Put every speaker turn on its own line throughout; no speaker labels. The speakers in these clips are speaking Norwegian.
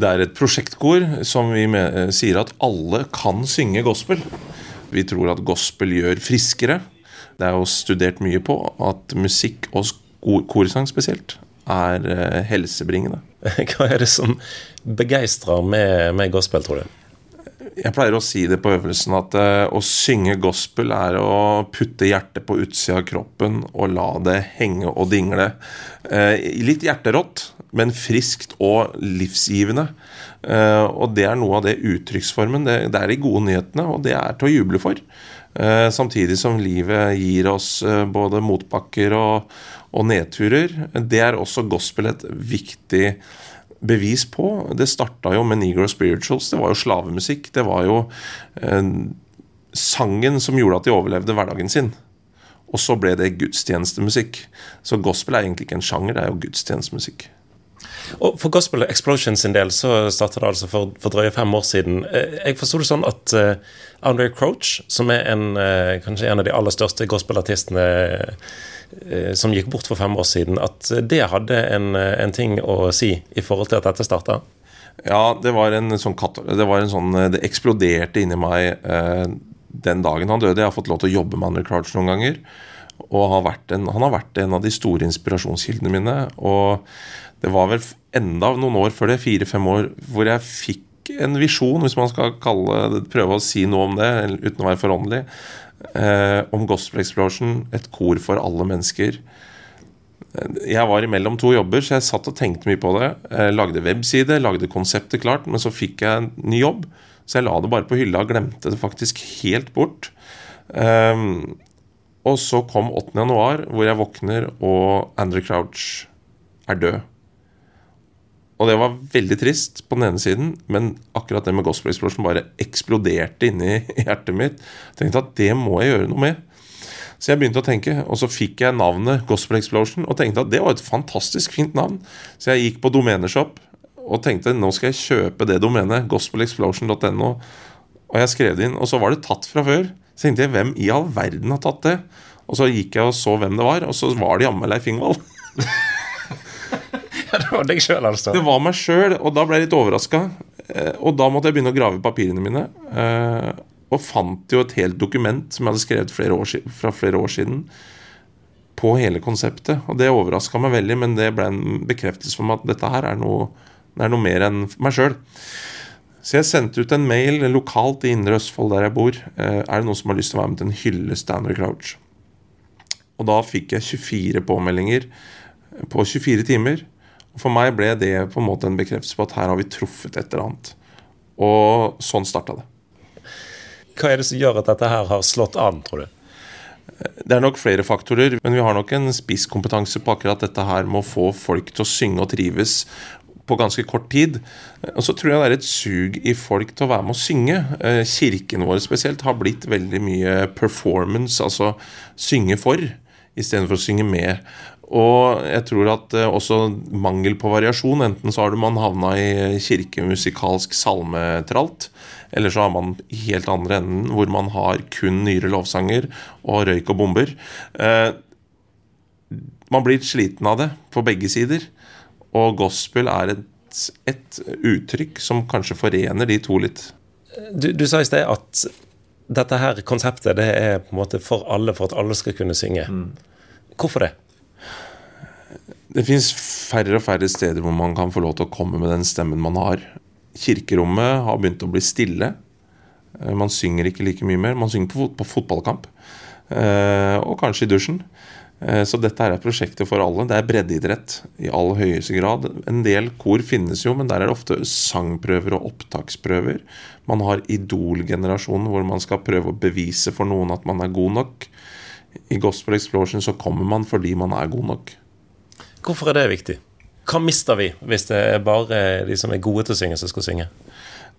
Det er et prosjektkor som vi med, sier at alle kan synge gospel. Vi tror at gospel gjør friskere. Det er jo studert mye på at musikk, og korsang spesielt, er eh, helsebringende.
Hva er det som begeistrer med, med gospel, tror du?
Jeg pleier å si det på øvelsen at uh, å synge gospel er å putte hjertet på utsida av kroppen og la det henge og dingle. Uh, litt hjerterått, men friskt og livsgivende. Uh, og det er noe av det uttrykksformen. Det, er de gode nyhetene, og det er til å juble for. samtidig som livet gir oss både motbakker og, nedturer. Det er også gospel et viktig bevis på. Det starta jo med Negro Spirituals. Det var jo slavemusikk. Det var jo eh, sangen som gjorde at de overlevde hverdagen sin. Og så ble det gudstjenestemusikk. Så gospel er egentlig ikke en sjanger, det er jo gudstjenestemusikk.
Og For Gospel Explosion sin del så starta det altså for, for, drøye fem år siden. Eh, jeg forsto det sånn at uh, Andre Crouch, som er en, uh, kanskje en av de aller største gospelartistene Eh, som gikk bort for fem år siden, at det hadde en, en ting å si i forhold til at dette starta?
Ja, det var en sånn det, sånn, det eksploderte inni meg eh, den dagen han døde. Jeg har fått lov til å jobbe med Andre Crouch noen ganger. Og har en, han har vært en av de store inspirasjonskildene mine. Og det var vel enda noen år før det, fire-fem år, hvor jeg fikk en visjon, hvis man skal kalle, prøve å si noe om det uten å være foråndelig, eh, om Gospel Explosion, et kor for alle mennesker. Jeg var imellom to jobber, så jeg satt og tenkte mye på det. Jeg lagde webside, lagde konseptet klart, men så fikk jeg en ny jobb. Så jeg la det bare på hylla og glemte det faktisk helt bort. Um, og så kom 8. januar, hvor jeg våkner, og Andrew Crouch er død. Og det var veldig trist på den ene siden, men akkurat det med Gospel Explosion bare eksploderte inni hjertet mitt. Jeg tenkte at det må jeg gjøre noe med. Så jeg begynte å tenke, og så fikk jeg navnet Gospel Explosion og tenkte at det var et fantastisk fint navn. Så jeg gikk på domeneshop og tenkte nå skal jeg kjøpe det domenet, gospelexplosion.no. Og jeg skrev det inn, og så var det tatt fra før. Så tenkte jeg hvem i all verden har tatt det? Og så gikk jeg og så hvem det var, og så var det jammen Leif Ingvald.
det var deg sjøl, altså?
Det var meg sjøl, og da ble jeg litt overraska. Eh, og da måtte jeg begynne å grave i papirene mine. Eh, og fant jo et helt dokument som jeg hadde skrevet flere år, fra flere år siden på hele konseptet. Og det overraska meg veldig, men det ble en bekreftelse for meg at dette her er noe, er noe mer enn meg sjøl. Så jeg sendte ut en mail lokalt i Indre Østfold, der jeg bor. Eh, er det noen som har lyst til å være med til en hylle Stanley Crouch? Og da fikk jeg 24 påmeldinger på 24 timer. Og For meg ble det på en måte en bekreftelse på at her har vi truffet et eller annet. Og sånn starta det.
Hva er det som gjør at dette her har slått an, tror du?
Det er nok flere faktorer, men vi har nok en spisskompetanse på akkurat dette her med å få folk til å synge og trives på ganske kort tid. Og så tror jeg det er et sug i folk til å være med å synge. Eh, kirken vår spesielt har blitt veldig mye performance, altså synge for, istedenfor å synge med. Og jeg tror at uh, også mangel på variasjon. Enten så har man havna i kirkemusikalsk salmetralt, eller så har man i helt andre enden, hvor man har kun nyere lovsanger og røyk og bomber. Uh, man blir sliten av det på begge sider. Og gospel er et, et uttrykk som kanskje forener de to litt.
Du, du sa i sted at dette her konseptet det er på en måte for alle, for at alle skal kunne synge. Mm. Hvorfor det?
Det fins færre og færre steder hvor man kan få lov til å komme med den stemmen man har. Kirkerommet har begynt å bli stille. Eh, man synger ikke like mye mer. Man synger på, på fotballkamp. Eh, og kanskje i dusjen. Eh, så dette er prosjektet for alle. Det er breddeidrett i all høyeste grad. En del kor finnes jo, men der er det ofte sangprøver og opptaksprøver. Man har Idol-generasjonen hvor man skal prøve å bevise for noen at man er god nok. I Gospel Explosion så kommer man fordi man er god nok.
Hvorfor er det viktig? Hva mister vi hvis det er bare de som er gode til å synge, som skal synge?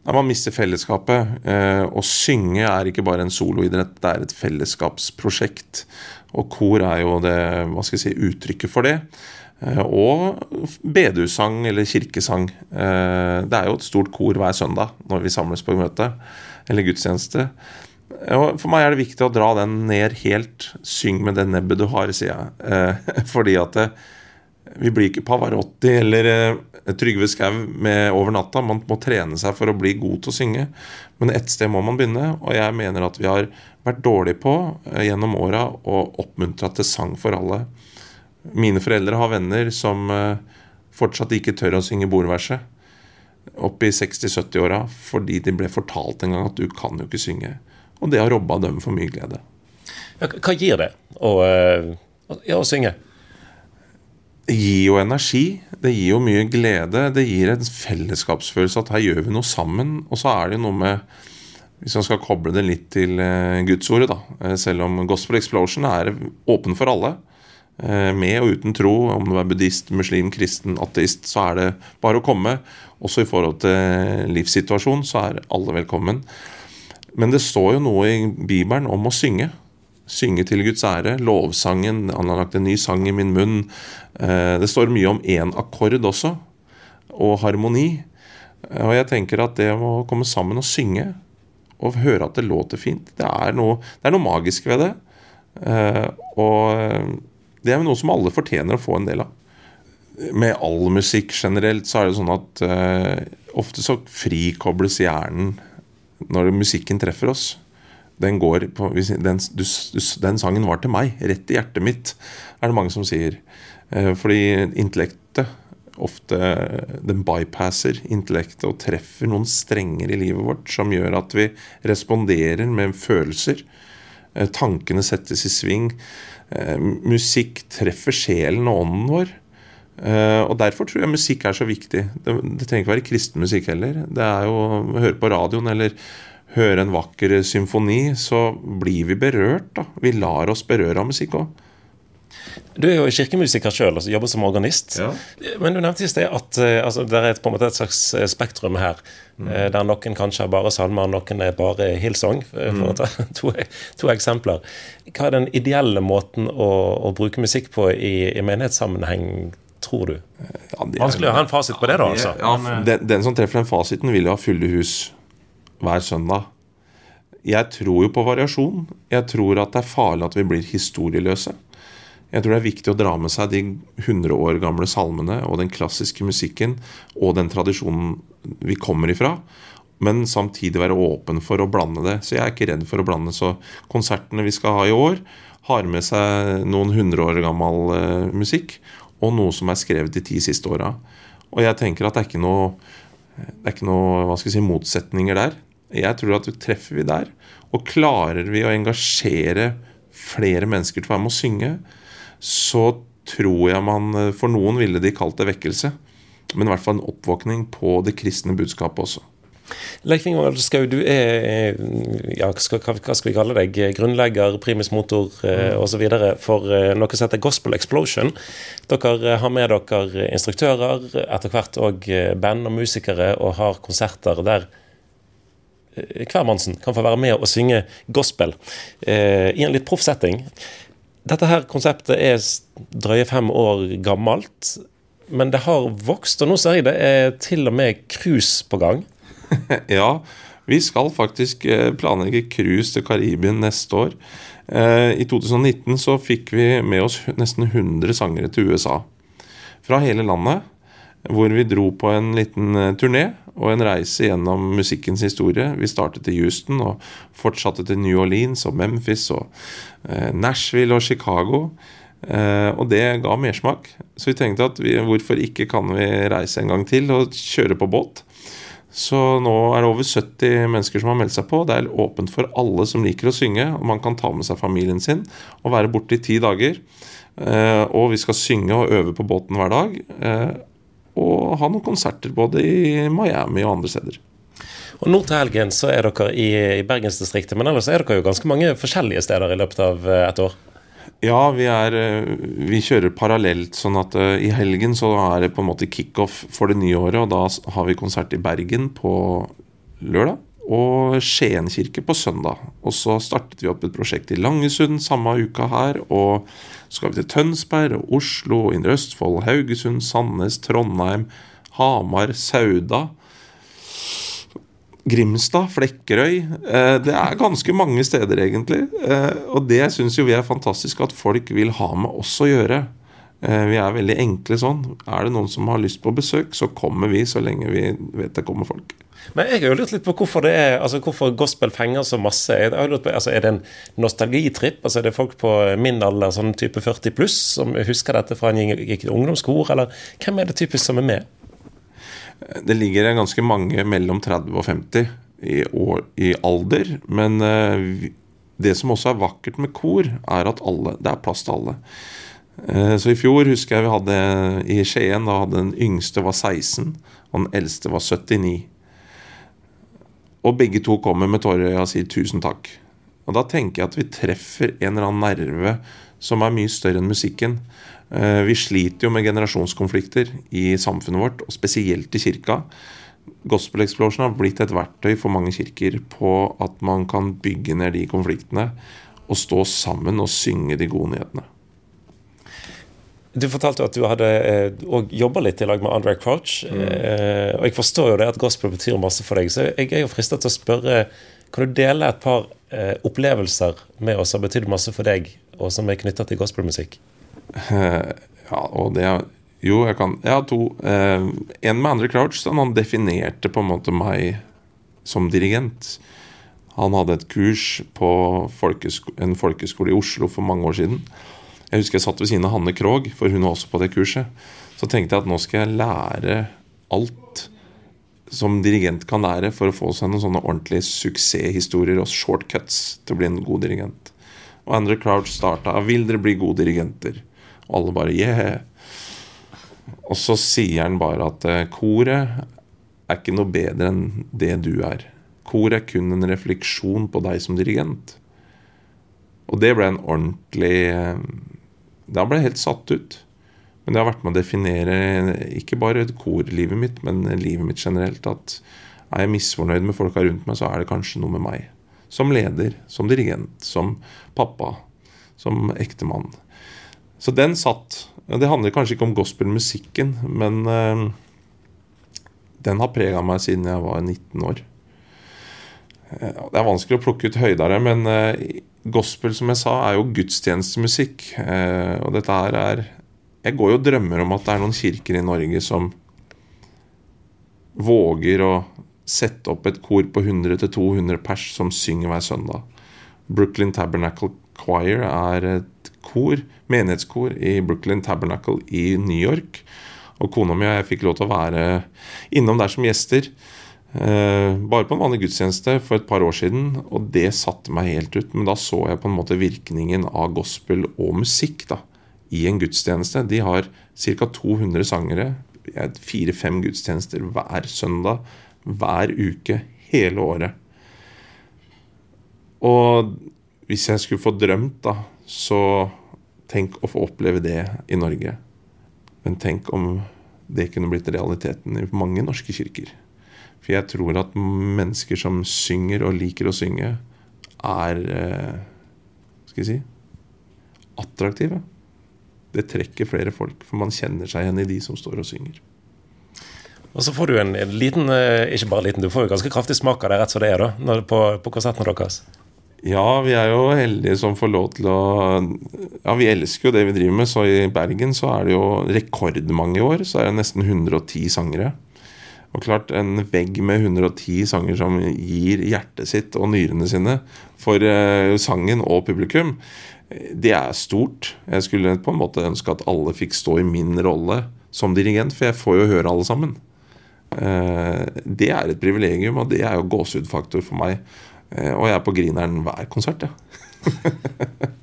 Nei, man mister fellesskapet. Eh, å synge er ikke bare en soloidrett, det er et fellesskapsprosjekt. Og kor er jo det hva skal jeg si, uttrykket for det. Eh, og bedehussang eller kirkesang. Eh, det er jo et stort kor hver søndag når vi samles på møte eller gudstjeneste. Og For meg er det viktig å dra den ned helt. Syng med det nebbet du har, sier jeg. Fordi at det, Vi blir ikke Pavarotti eller eh, Trygve Skau over natta. Man må trene seg for å bli god til å synge. Men ett sted må man begynne, og jeg mener at vi har vært dårlige på eh, gjennom åra å oppmuntre til sang for alle. Mine foreldre har venner som eh, fortsatt ikke tør å synge bordverset opp i 60-70-åra fordi de ble fortalt en gang at du kan jo ikke synge. Og det har robba dem for mye glede.
Hva gir det å, å, å synge?
Gir jo energi. Det gir jo mye glede. Det gir en fellesskapsfølelse at her gjør vi noe sammen. Og så er det jo noe med Hvis man skal koble det litt til uh, gudsordet, da. Uh, selv om Gospel Explosion er åpen for alle. Uh, med og uten tro, om du er buddhist, muslim, kristen, ateist, så er det bare å komme. Også i forhold til livssituasjonen så er alle velkommen. Men det står jo noe i Bibelen om å synge synge til Guds ære. Lovsangen. Han har lagt en ny sang i min munn. Eh, det står mye om én akkord også, og harmoni. Eh, og jeg tenker at det å komme sammen og synge, og høre at det låter fint, det er noe, det er noe magisk ved det. Eh, og det er noe som alle fortjener å få en del av. Med all musikk generelt så er det sånn at ofte så frikobles hjernen når musikken treffer oss den på den, du, den, sangen var til meg, rett i hjertet mitt, er det mange som sier. Eh, fordi intellektet ofte den bypasser intellektet og treffer noen strenger i livet vårt som gjør at vi responderer med følelser. Eh, tankene settes i sving. Eh, musikk treffer sjelen og ånden vår. Og Derfor tror jeg musikk er så viktig. Det, det trenger ikke være kristen musikk heller. Det er jo å høre på radioen eller høre en vakker symfoni, så blir vi berørt. da. Vi lar oss berøre av musikk òg.
Du er jo kirkemusiker sjøl, altså jobber som organist. Ja. Men du nevnte i sted at uh, altså, det er på en måte et slags eh, spektrum her. Mm. Der noen kanskje er bare salmer, noen er bare Hillsong, for mm. å ta to, to, eksempler. Hva er den ideelle måten å, å bruke musikk på i, i menighetssammenheng, tror du? Ja, Vanskelig å ha en fasit på det, da. altså.
Ja, den, den, som treffer den fasiten, vil jo ha fulle hus hver søndag. Jeg tror jo på variasjon. Jeg tror at det er farlig at vi blir historieløse. Jeg tror det er viktig å dra med seg de 100 år gamle salmene og den klassiske musikken og den tradisjonen vi kommer ifra, men samtidig være åpen for å blande det. Så jeg er ikke redd for å blande. Så konsertene vi skal ha i år, har med seg noen 100 år gammel uh, musikk og noe som er skrevet de ti siste åra. Og jeg tenker at det er ikke noe, det er ikke noe hva skal jeg si, motsetninger der. Jeg tror at treffer vi der, og klarer vi å engasjere flere mennesker til å være med å synge, så tror jeg man For noen ville de kalt det vekkelse, men i hvert fall en oppvåkning på det kristne budskapet også.
Leif Ingvald Skau, du er ja, hva, skal vi kalle deg, grunnlegger, primus motor eh, osv. for eh, noe som heter Gospel Explosion. Dere har med dere instruktører, etter hvert òg eh, band og musikere, og har konserter der hvermannsen kan få være med og synge gospel eh, i en litt proff setting. Dette her konseptet er drøye fem år gammelt, men det har vokst. Og nå ser jeg det er til og med cruise på gang.
ja, vi skal faktisk eh, planlegge cruise til Karibien neste år. Eh, I 2019 så fikk vi med oss nesten 100 sangere til USA. Fra hele landet hvor vi dro på en liten eh, turné og en reise gjennom musikkens historie. Vi startet i Houston og fortsatte til New Orleans og Memphis og eh, Nashville og Chicago. Eh, og det ga mersmak. Så vi tenkte at vi, hvorfor ikke kan vi reise en gang til og kjøre på båt? Så nå er det over 70 mennesker som har meldt seg på. Det er åpent for alle som liker å synge. og Man kan ta med seg familien sin og være borte i ti dager. Og vi skal synge og øve på båten hver dag og ha noen konserter både i Miami og andre steder.
Og Nå til helgen så er dere i, i Bergensdistriktet, men ellers er dere jo ganske mange forskjellige steder i løpet av eh, et år?
Ja, vi, er, eh, vi kjører parallelt. sånn at uh, I helgen så er det på en måte kickoff for det nye året. og Da har vi konsert i Bergen på lørdag og Skien kirke på søndag. Og så startet vi opp et prosjekt i Langesund samme uka her. Og så skal vi til Tønsberg og Oslo, Indre Østfold, Haugesund, Sandnes, Trondheim, Hamar, Sauda. Grimstad, Flekkerøy. Eh, det er ganske mange steder, egentlig. Eh, og det syns jo vi er fantastisk at folk vil ha med oss å gjøre. Eh, vi er veldig enkle sånn. Er det noen som har lyst på besøk, så kommer vi så lenge vi vet det kommer folk.
Men jeg har jo lurt litt på hvorfor det er, altså hvorfor gospel fenger så masse. Jeg har lurt på, altså Er det en nostalgitripp? Altså Er det folk på min alder, sånn type 40 pluss, som husker dette fra en gikk ungdomskor, eller hvem er det typisk som er med?
Det ligger ganske mange mellom 30 og 50 i, år, i alder, men uh, det som også er vakkert med kor, er at alle, det er plass til alle. Uh, så i fjor husker jeg vi hadde i Skien, da hadde den yngste var 16, og den eldste var 79. Og begge to kommer med tårer og sier tusen takk. Og da tenker jeg at vi treffer en eller annen nerve som er mye større enn musikken. Eh, vi sliter jo med generasjonskonflikter i samfunnet vårt, og spesielt i kirka. Gospel Explosion har blitt et verktøy for mange kirker på at man kan bygge ned de konfliktene og stå sammen og synge de gode nyhetene.
Du fortalte at du hadde òg eh, jobba litt i lag med Andre Crouch. Mm. Eh, og jeg forstår jo det at gospel betyr masse for deg, så jeg er jo frista til å spørre Kan du dele et par eh, opplevelser med oss som har betydd masse for deg, og som er knytta til gospelmusikk?
Ja, og det Jo, jeg kan Jeg har to. Eh, en med Andre Crouch, som han definerte på en måte meg som dirigent. Han hadde et kurs på folkesko en folkeskole i Oslo for mange år siden. Jeg husker jeg satt ved siden av Hanne Krogh, for hun var også på det kurset. Så tenkte jeg at nå skal jeg lære alt som dirigent kan lære for å få seg noen sånne ordentlige suksesshistorier og shortcuts til å bli en god dirigent. Og Andrew Crouch starta 'Vil dere bli gode dirigenter?' Og alle bare 'yeah'. Og så sier han bare at eh, koret er ikke noe bedre enn det du er. Koret er kun en refleksjon på deg som dirigent. Og det ble en ordentlig eh, da ble jeg helt satt ut. Men det har vært med å definere ikke bare korlivet mitt, men livet mitt generelt. At er jeg misfornøyd med folka rundt meg, så er det kanskje noe med meg. Som leder, som dirigent, som pappa, som ektemann. Så den satt. Det handler kanskje ikke om gospelmusikken, men uh, den har prega meg siden jeg var 19 år. Uh, det er vanskelig å plukke ut høydere, men uh, gospel, som jeg sa, er jo gudstjenestemusikk. Eh, og dette her er Jeg går jo og drømmer om at det er noen kirker i Norge som våger å sette opp et kor på 100-200 pers som synger hver søndag. Brooklyn Tabernacle Choir er et kor, menighetskor i Brooklyn Tabernacle i New York. Og kona mi og jeg fikk lov til å være innom der som gjester. Eh, bare på en vanlig gudstjeneste for et par år siden, og det satte meg helt ut. Men da så jeg på en måte virkningen av gospel og musikk da, i en gudstjeneste. De har ca. 200 sangere, fire-fem gudstjenester hver søndag, hver uke, hele året. Og hvis jeg skulle få drømt, da, så tenk å få oppleve det i Norge. Men tenk om det kunne blitt realiteten i mange norske kirker. For jeg tror at mennesker som synger og liker å synge, er eh, Skal jeg si attraktive. Det trekker flere folk, for man kjenner seg igjen i de som står og synger.
Og så får du en, en liten, eh, ikke bare liten, du får jo ganske kraftig smak av det rett som det er da, på, på konsertene deres.
Ja, vi er jo heldige som får lov til å Ja, vi elsker jo det vi driver med. Så i Bergen så er det jo rekordmange i år. Så er det nesten 110 sangere. Og klart, en vegg med 110 sanger som gir hjertet sitt og nyrene sine for uh, sangen og publikum, det er stort. Jeg skulle på en måte ønske at alle fikk stå i min rolle som dirigent, for jeg får jo høre alle sammen. Uh, det er et privilegium, og det er jo gåsehudfaktor for meg. Og jeg er på Grineren hver konsert, ja.